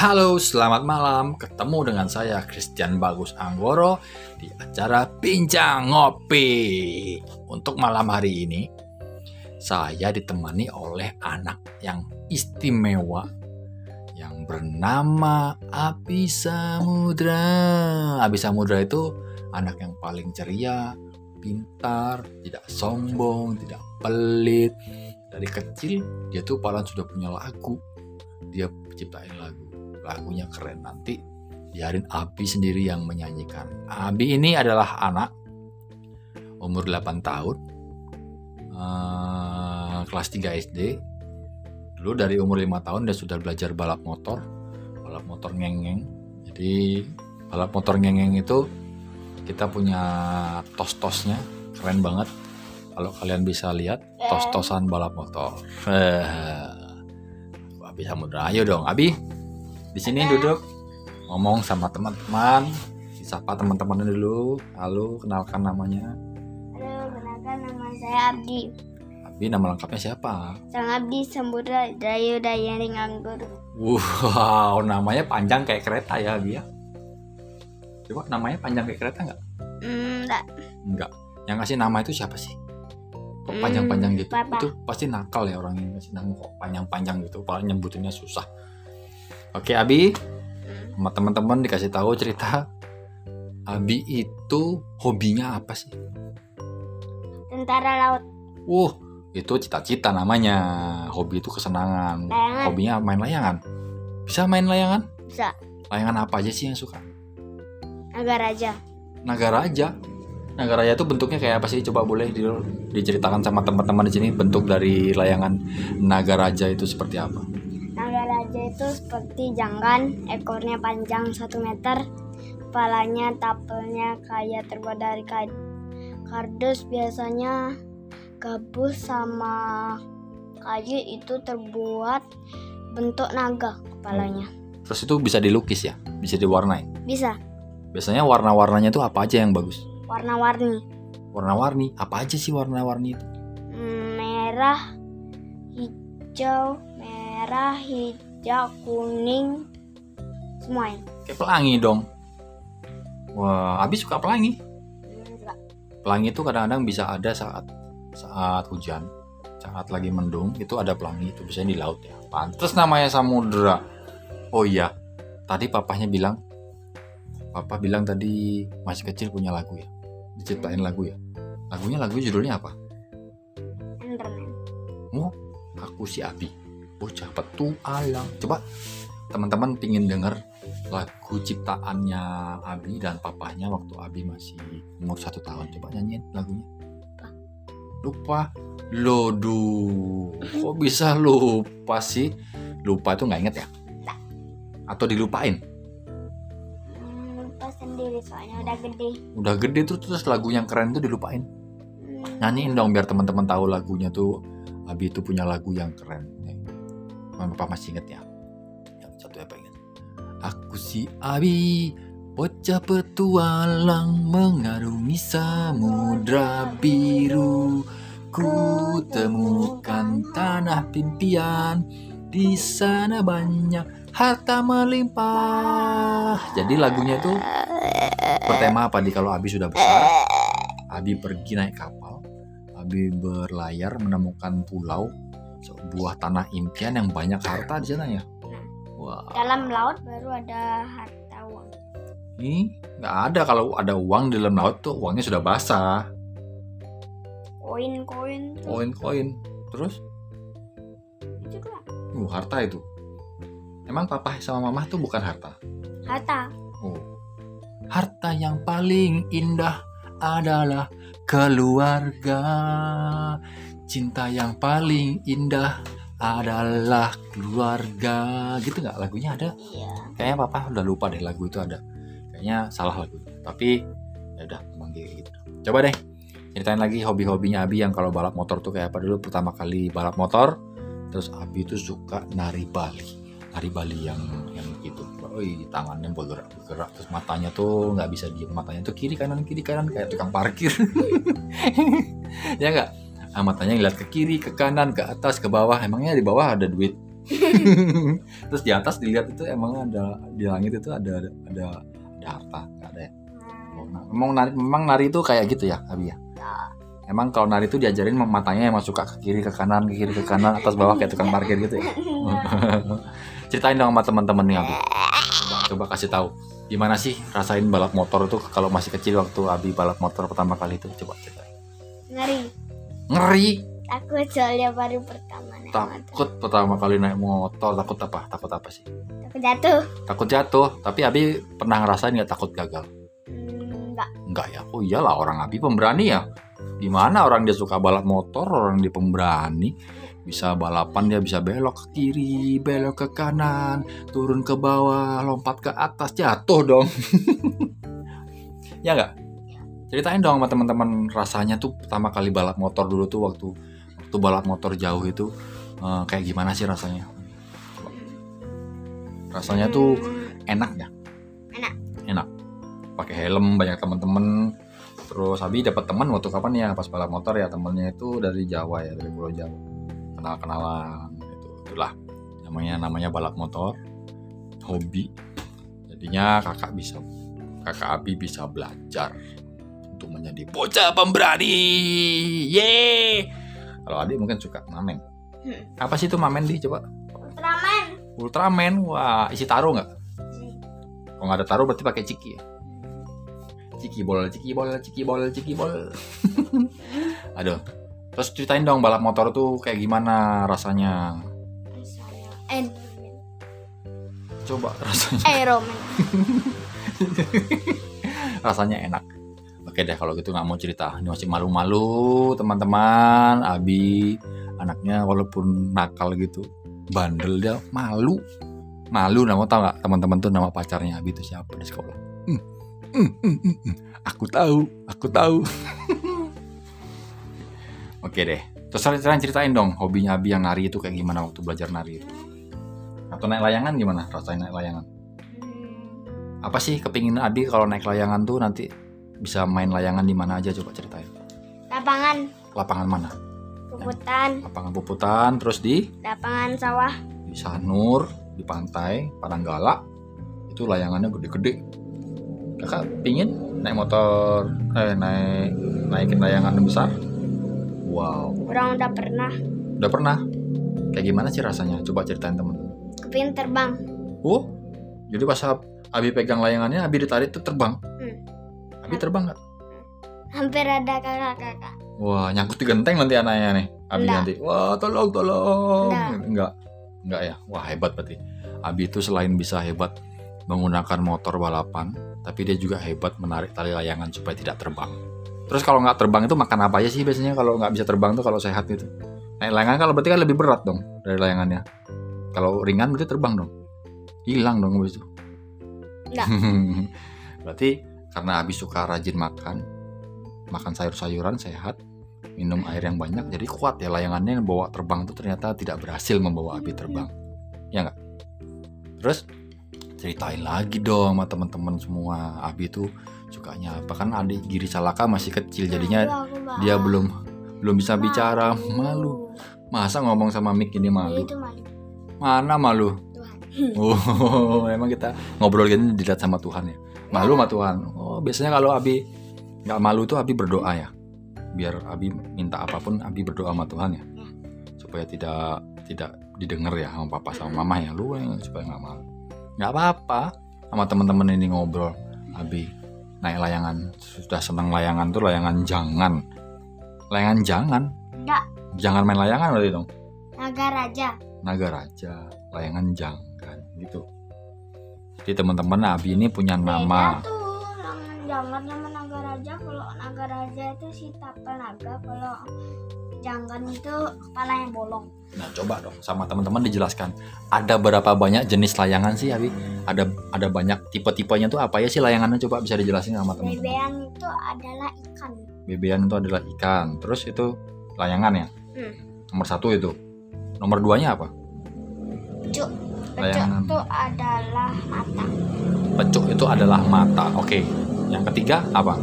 Halo, selamat malam. Ketemu dengan saya Christian Bagus Anggoro di acara Bincang Ngopi. Untuk malam hari ini, saya ditemani oleh anak yang istimewa yang bernama Abi Samudra. Abi Samudra itu anak yang paling ceria, pintar, tidak sombong, tidak pelit. Dari kecil dia tuh paling sudah punya lagu. Dia ciptain lagu. Lagunya keren nanti biarin Abi sendiri yang menyanyikan. Abi ini adalah anak umur 8 tahun. eh, kelas 3 SD. Dulu dari umur 5 tahun dia sudah belajar balap motor. Balap motor ngengeng. Jadi balap motor ngengeng itu kita punya tos-tosnya keren banget kalau kalian bisa lihat tos-tosan balap motor Abi Samudra ayo dong Abi di sini duduk ngomong sama teman-teman disapa teman-teman dulu halo kenalkan namanya Halo, kenalkan nama saya Abdi. Abi nama lengkapnya siapa Sang Abdi Samudra Dayu Dayaning Anggur. wow namanya panjang kayak kereta ya Abi ya coba namanya panjang kayak kereta nggak Hmm, enggak. Enggak. Yang kasih nama itu siapa sih? Kok Hmm, panjang-panjang gitu? Papa. Itu pasti nakal ya orang yang kasih nama kok panjang-panjang gitu. Paling nyebutinnya susah. Oke, Abi. Sama teman-teman dikasih tahu cerita Abi itu hobinya apa sih? Tentara laut. Uh, itu cita-cita namanya. Hobi itu kesenangan. Layangan. Hobinya main layangan. Bisa main layangan? Bisa. Layangan apa aja sih yang suka? Naga Raja. Naga Raja. Naga Raja itu bentuknya kayak apa sih? Coba boleh di- diceritakan sama teman-teman di sini bentuk dari layangan Naga Raja itu seperti apa? Naga Raja itu seperti janggan, ekornya panjang 1 meter, kepalanya tapelnya kayak terbuat dari ka- kardus biasanya gabus sama kayu itu terbuat bentuk naga kepalanya. Terus itu bisa dilukis ya? Bisa diwarnai. Bisa Biasanya warna-warnanya itu apa aja yang bagus? warna-warni. Warna-warni. Apa aja sih warna-warni itu? Hmm, merah, hijau, merah, hijau, kuning, semuanya. Kayak pelangi dong. Wah, Abi suka pelangi. Enggak. Pelangi itu kadang-kadang bisa ada saat saat hujan, saat lagi mendung itu ada pelangi itu biasanya di laut ya. Pantes namanya samudra. Oh iya, tadi papahnya bilang, papa bilang tadi masih kecil punya lagu ya, diciptain lagu ya. Lagunya lagu judulnya apa? Enderman. Oh, aku si Abi, bocah petualang. Coba teman-teman pingin denger lagu ciptaannya Abi dan papahnya waktu Abi masih umur satu tahun. Coba nyanyiin lagunya. Lupa. Loduh, kok bisa lupa sih? Lupa itu nggak inget ya? Atau dilupain? Lupa sendiri soalnya udah gede. Udah gede tuh terus lagu yang keren tuh dilupain. Hmm, Nyanyiin dong biar teman-teman tahu lagunya tuh Abi itu punya lagu yang keren. Papa masih inget ya? Yang satu apa inget? Aku si Abi, bocah petualang mengarungi samudra biru. Ku temukan tanah impian, di sana banyak harta melimpah. Jadi lagunya itu bertema apa di kalau Abi sudah besar? Abi pergi naik kapal, Abi berlayar menemukan pulau sebuah tanah impian yang banyak harta di sana ya. Wah, Dalam laut baru ada harta uang. ini nggak ada kalau ada uang di dalam laut tuh uangnya sudah basah, Koin-koin koin-koin. Terus, Itu doang. uh, harta itu. Emang papa sama mama tuh bukan harta. Harta. Oh. Harta yang paling indah adalah keluarga. Cinta yang paling indah adalah keluarga. Gitu nggak lagunya ada? Iya. Kayaknya papa udah lupa deh lagu itu ada. Kayaknya salah lagu. Tapi ya udah emang gitu. Coba deh ceritain lagi hobi-hobinya Abi yang kalau balap motor tuh kayak apa dulu pertama kali balap motor. Terus Abi tuh suka nari Bali. Nari Bali yang yang gitu. Wih, tangannya bergerak bergerak terus matanya tuh nggak bisa diem matanya tuh kiri kanan kiri kanan kayak tukang parkir ya nggak ah, matanya ngeliat ke kiri ke kanan ke atas ke bawah emangnya di bawah ada duit Terus di atas dilihat itu emang ada di langit itu ada ada ada, ada harta, nggak ada ya? Memang nari, memang nari itu kayak gitu ya, Abi ya? Emang kalau nari itu diajarin matanya emang suka ke kiri ke kanan, ke kiri ke kanan, atas bawah kayak tukang parkir gitu ya. Ceritain dong sama teman-teman nih Abi. Coba, coba kasih tahu gimana sih rasain balap motor itu kalau masih kecil waktu Abi balap motor pertama kali itu coba ceritain. Ngeri. Ngeri, Takut soalnya baru pertama naik motor. takut pertama kali naik motor, takut apa? Takut apa sih? Takut jatuh. Takut jatuh, tapi Abi pernah ngerasain nggak takut gagal? Hmm, Enggak. Enggak ya, oh iyalah orang Abi pemberani ya. Gimana orang dia suka balap motor, orang dia pemberani. Bisa balapan dia bisa belok ke kiri, belok ke kanan, turun ke bawah, lompat ke atas, jatuh dong. ya nggak? Ceritain dong sama teman-teman rasanya tuh pertama kali balap motor dulu tuh waktu waktu balap motor jauh itu eh, kayak gimana sih rasanya? Rasanya tuh Hmm, enak ya? Enak. Enak. Pakai helm banyak teman-teman. Terus Abi dapat teman waktu kapan ya pas balap motor ya temennya itu dari Jawa ya dari Pulau Jawa. Kenal-kenalan gitu. Itulah namanya namanya balap motor hobi. Jadinya kakak bisa kakak Abi bisa belajar untuk menjadi bocah pemberani. Ye. Kalau Adi mungkin suka mamen. Hmm. Apa sih itu mamen di coba? Ultraman. Ultraman. Wah, isi taruh nggak? Kalau nggak ada taruh berarti pakai ciki ya. Ciki bol, ciki bol, ciki bol, ciki bol. Aduh. Terus ceritain dong balap motor tuh kayak gimana rasanya? Iron Coba rasanya. Iron Man. rasanya enak. Oke deh kalau gitu nggak mau cerita. Ini masih malu-malu teman-teman. Abi anaknya walaupun nakal gitu, bandel dia malu. Malu nama tau nggak teman-teman tuh nama pacarnya Abi itu siapa di sekolah? Hmm, hmm, hmm, hmm, hmm. Aku tahu, aku tahu. Oke deh. Terus ceritain ceritain dong hobinya Abi yang nari itu kayak gimana waktu belajar nari itu? Atau naik layangan gimana? Rasain naik layangan? Hmm, apa sih kepingin Abi kalau naik layangan tuh nanti bisa main layangan di mana aja coba ceritain. Lapangan. Lapangan mana? Puputan, lapangan puputan terus di? Lapangan sawah. di Sanur di pantai Padanggala. Itu layangannya gede-gede. Kakak pingin naik motor eh naik naikin layangan besar? Wow. Orang udah pernah. Udah pernah? Kayak gimana sih rasanya? Coba ceritain temen kepingin terbang. oh jadi pas Abi pegang layangannya Abi ditarik tuh terbang Abi terbang nggak Hampir ada kakak-kakak. Wah, nyangkut di genteng nanti anaknya nih. Abi Enggak. nanti, wah tolong tolong. Enggak. Enggak. Enggak ya. Wah, hebat berarti. Abi itu selain bisa hebat menggunakan motor balapan, tapi dia juga hebat menarik tali layangan supaya tidak terbang. Terus kalau nggak terbang itu makan apa aja sih biasanya kalau nggak bisa terbang tuh kalau sehat itu? Naik layangan kalau berarti kan lebih berat dong dari layangannya. Kalau ringan berarti terbang dong. Hilang dong habis itu. Enggak. berarti karena Abi suka rajin makan, makan sayur-sayuran sehat, minum air yang banyak, jadi kuat ya layangannya yang bawa terbang tuh ternyata tidak berhasil membawa Abi terbang. Ya nggak? Terus ceritain lagi dong sama teman-teman semua. Abi tuh sukanya apa kan adik Giri Salaka masih kecil jadinya malu. dia belum belum bisa bicara Malu. masa ngomong sama Mik ini malu Itu malu. mana malu oh emang kita ngobrol gini dilihat sama Tuhan ya malu sama Tuhan. Oh biasanya kalau Abi nggak malu tuh Abi berdoa ya. Biar Abi minta apa pun Abi berdoa sama Tuhan ya. Supaya tidak tidak didengar ya sama papa sama mama ya. Lu yang supaya nggak malu. Nggak apa-apa sama teman-teman ini ngobrol. Abi naik layangan. Sudah senang layangan tuh layangan jangan. Layangan jangan? Enggak. jangan main layangan berarti dong? Naga Raja. naga raja layangan jangan gitu jadi teman-teman Abi ini punya nama Beda tuh. Jangan sama Naga Raja. Kalau Naga Raja itu si tapel naga. Kalau jangan itu kepala yang bolong. nah coba dong sama teman-teman dijelaskan ada berapa banyak jenis layangan sih Abi ada ada banyak tipe-tipenya tuh apa ya sih layangannya coba bisa dijelasin sama teman-teman Bebean itu adalah ikan. bebean itu adalah ikan terus itu layangan ya Hmm. nomor satu itu nomor duanya apa Pecuk. Pecuk itu adalah mata. pecuk itu adalah mata. Oke. Yang ketiga apa?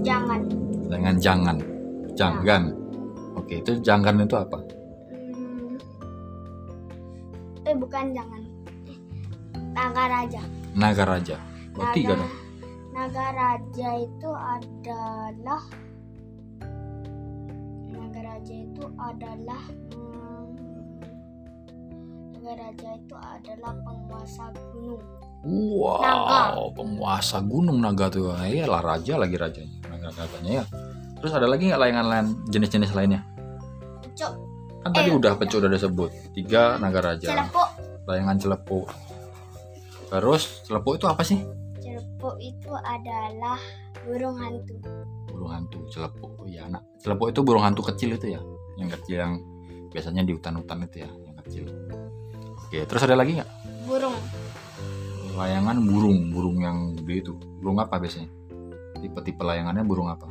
Jangan. layangan jangan. Janggan. Oke itu janggan itu apa? Eh bukan jangan. Eh, naga raja Naga Raja. Oh, naga, tiga dong. naga raja itu adalah naga raja itu adalah hmm, naga raja itu adalah penguasa gunung Wow, Naga. penguasa gunung naga tuh. Nah, iyalah raja lagi rajanya. Naga-naganya ya. Terus ada lagi nggak layangan lain jenis-jenis lainnya? cok Kan tadi Eh, udah pecu udah disebut. Tiga naga raja. celepuk Layangan celepuk. Terus celepuk itu apa sih? celepuk itu adalah burung hantu Burung hantu celepuk. Oh, Iya, anak. Celepuk itu burung hantu kecil itu ya. Yang kecil yang biasanya di hutan-hutan itu ya, yang kecil. Oke, terus ada lagi nggak? burung Layangan burung, burung yang gede itu. Burung apa biasanya? Tipe-tipe layangannya burung apa?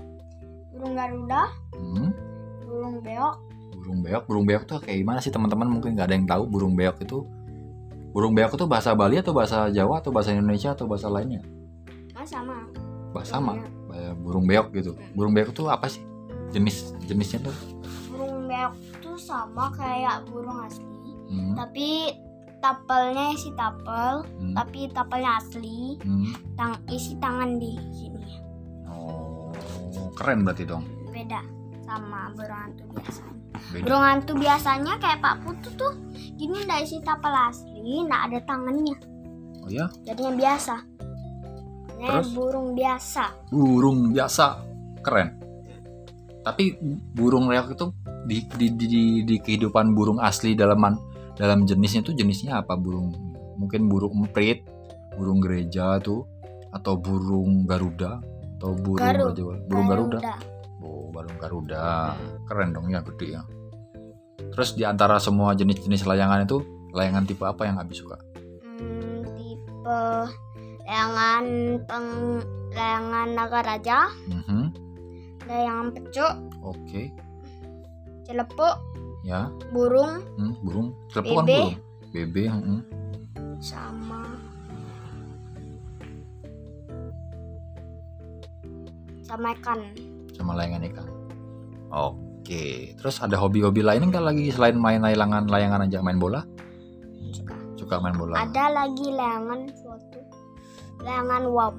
burung garuda Hmm, burung beok burung beok. Burung beok tuh kayak gimana sih teman-teman? Mungkin nggak ada yang tahu burung beok itu. Burung beok itu bahasa Bali atau bahasa Jawa atau bahasa Indonesia atau bahasa lainnya? oh sama Bahasa sama. Kayak burung beok gitu. Burung beok itu apa sih? Jenis jenisnya tuh? burung beok itu sama kayak burung asli Hmm, tapi tapelnya isi tapel hmm, tapi tapelnya asli hmm. tang isi tangan di sini Oh, keren berarti dong. beda sama burung hantu biasanya Beda. burung hantu biasanya kayak Pak Putu tuh gini ndak isi tapel asli ndak ada tangannya Oh ya, jadinya biasa Terus? burung biasa burung biasa keren. Tapi burung reok itu di, di, di, di, di kehidupan burung asli dalam dalam jenisnya tuh jenisnya apa burung? Mungkin burung emprit, burung gereja tuh, atau burung garuda, atau burung Garu- Raja Wali- burung garuda. Garuda. Oh, burung garuda. Keren dong ya gede ya. Terus di antara semua jenis-jenis layangan itu, layangan tipe apa yang habis suka? Hmm, tipe layangan peng layangan naga raja Mhm, layangan pecuk Oke, celepuk ya. burung Hmm, burung. Telepon kan burung. Bebe. hmm. sama sama ikan sama layangan ikan. Oke, terus ada hobi-hobi lain nggak lagi selain main layangan layangan aja main bola? juga Suka main bola. ada lagi layangan suatu layangan wow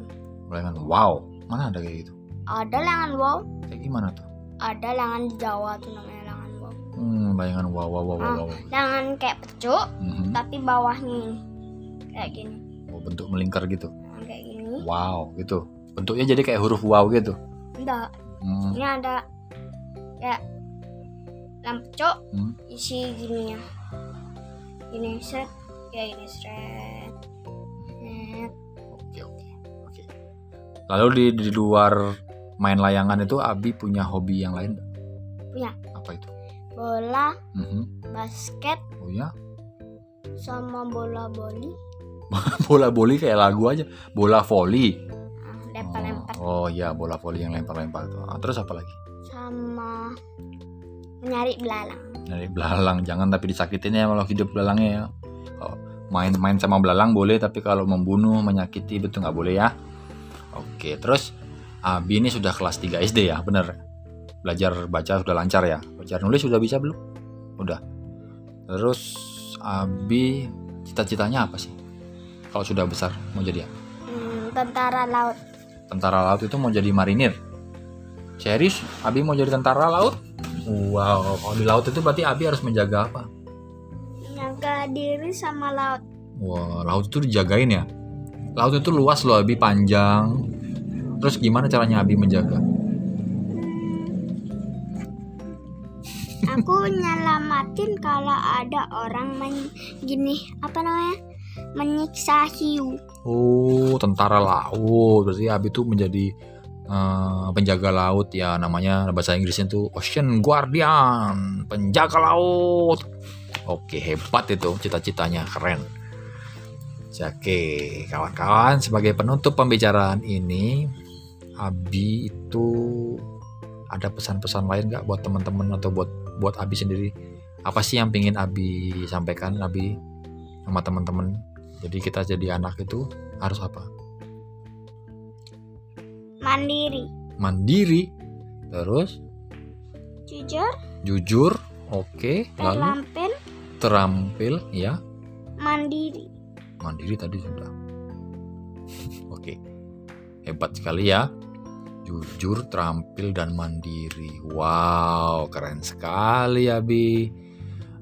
Layangan wow, mana ada kayak gitu? ada layangan wow Kayak gimana tuh? ada layangan di Jawa tuh namanya Hmm, layangan wow wow wow wow. Ah. wow. layangan kayak pecuk Mhm. tapi bawahnya ini kayak gini Oh, bentuk melingkar gitu. Nah, kayak gini Wow, gitu. Bentuknya jadi kayak huruf wow gitu. enggak Hmm. ini ada kayak lampu cok Hmm. isi gini ya gini set kayak gini set set Oke oke oke. Lalu di di luar main layangan itu Abi punya hobi yang lain? Punya. Apa itu? Bola Mhm. basket Oh ya, sama bola voli bola voli kayak lagu aja. Bola voli. Ah, lempar-lempar Oh, oh iya, bola voli yang lempar-lempar tuh. Ah, terus apa lagi? sama menyari belalang Dari belalang, jangan tapi disakitin ya kalau hidup belalangnya ya. Main-main sama belalang boleh, tapi kalau membunuh, menyakiti itu nggak boleh ya. Oke, terus Abi ini sudah kelas 3 SD ya, bener? Belajar baca sudah lancar ya? Belajar nulis sudah bisa belum? Udah. Terus Abi cita-citanya apa sih? Kalau sudah besar mau jadi apa? Hmm, tentara laut Tentara laut itu mau jadi marinir. Serius? Abi mau jadi tentara laut? Wow, kalau di laut itu berarti Abi harus menjaga apa? jaga diri sama laut Wah, laut itu dijagain ya? Laut itu luas loh, Abi panjang. Terus gimana caranya Abi menjaga? Aku nyelamatin kalau ada orang men gini apa namanya menyiksa hiu Oh, tentara laut. Berarti Abi tuh menjadi eh, penjaga laut ya namanya bahasa Inggrisnya tuh Ocean Guardian, penjaga laut. Oke, hebat itu cita-citanya, keren. Oke, kawan-kawan, sebagai penutup pembicaraan ini, Abi itu ada pesan-pesan lain nggak buat teman-teman atau buat buat Abi sendiri? Apa sih yang pingin Abi sampaikan, Abi sama teman-teman? Jadi kita jadi anak itu harus apa? mandiri Mandiri, terus jujur jujur, oke, lalu terampil terampil, ya, mandiri. Mandiri tadi sudah. Oke. Hebat sekali ya. Jujur, terampil dan mandiri. Wow, keren sekali Abi.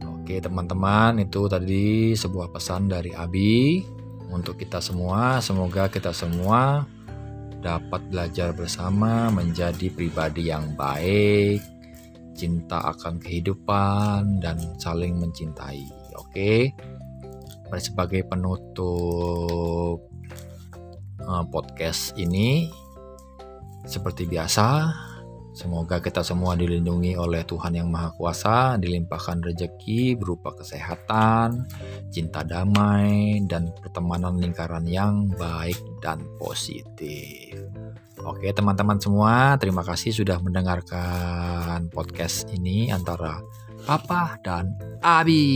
Oke, teman-teman, itu tadi sebuah pesan dari Abi untuk kita semua. Semoga kita semua dapat belajar bersama menjadi pribadi yang baik, cinta akan kehidupan dan saling mencintai. Oke. Sebagai penutup eh, podcast ini seperti biasa, semoga kita semua dilindungi oleh Tuhan Yang Maha Kuasa, dilimpahkan rejeki berupa kesehatan, cinta damai, dan pertemanan lingkaran yang baik dan positif. Oke, teman-teman semua, terima kasih sudah mendengarkan podcast ini antara Papa dan Abi.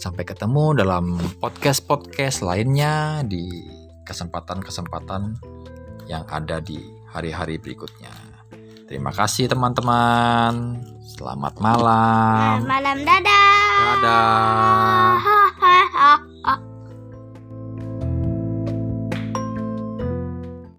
Sampai ketemu dalam podcast-podcast lainnya di kesempatan-kesempatan yang ada di hari-hari berikutnya. Terima kasih teman-teman. Selamat malam. Malam dadah. Dadah.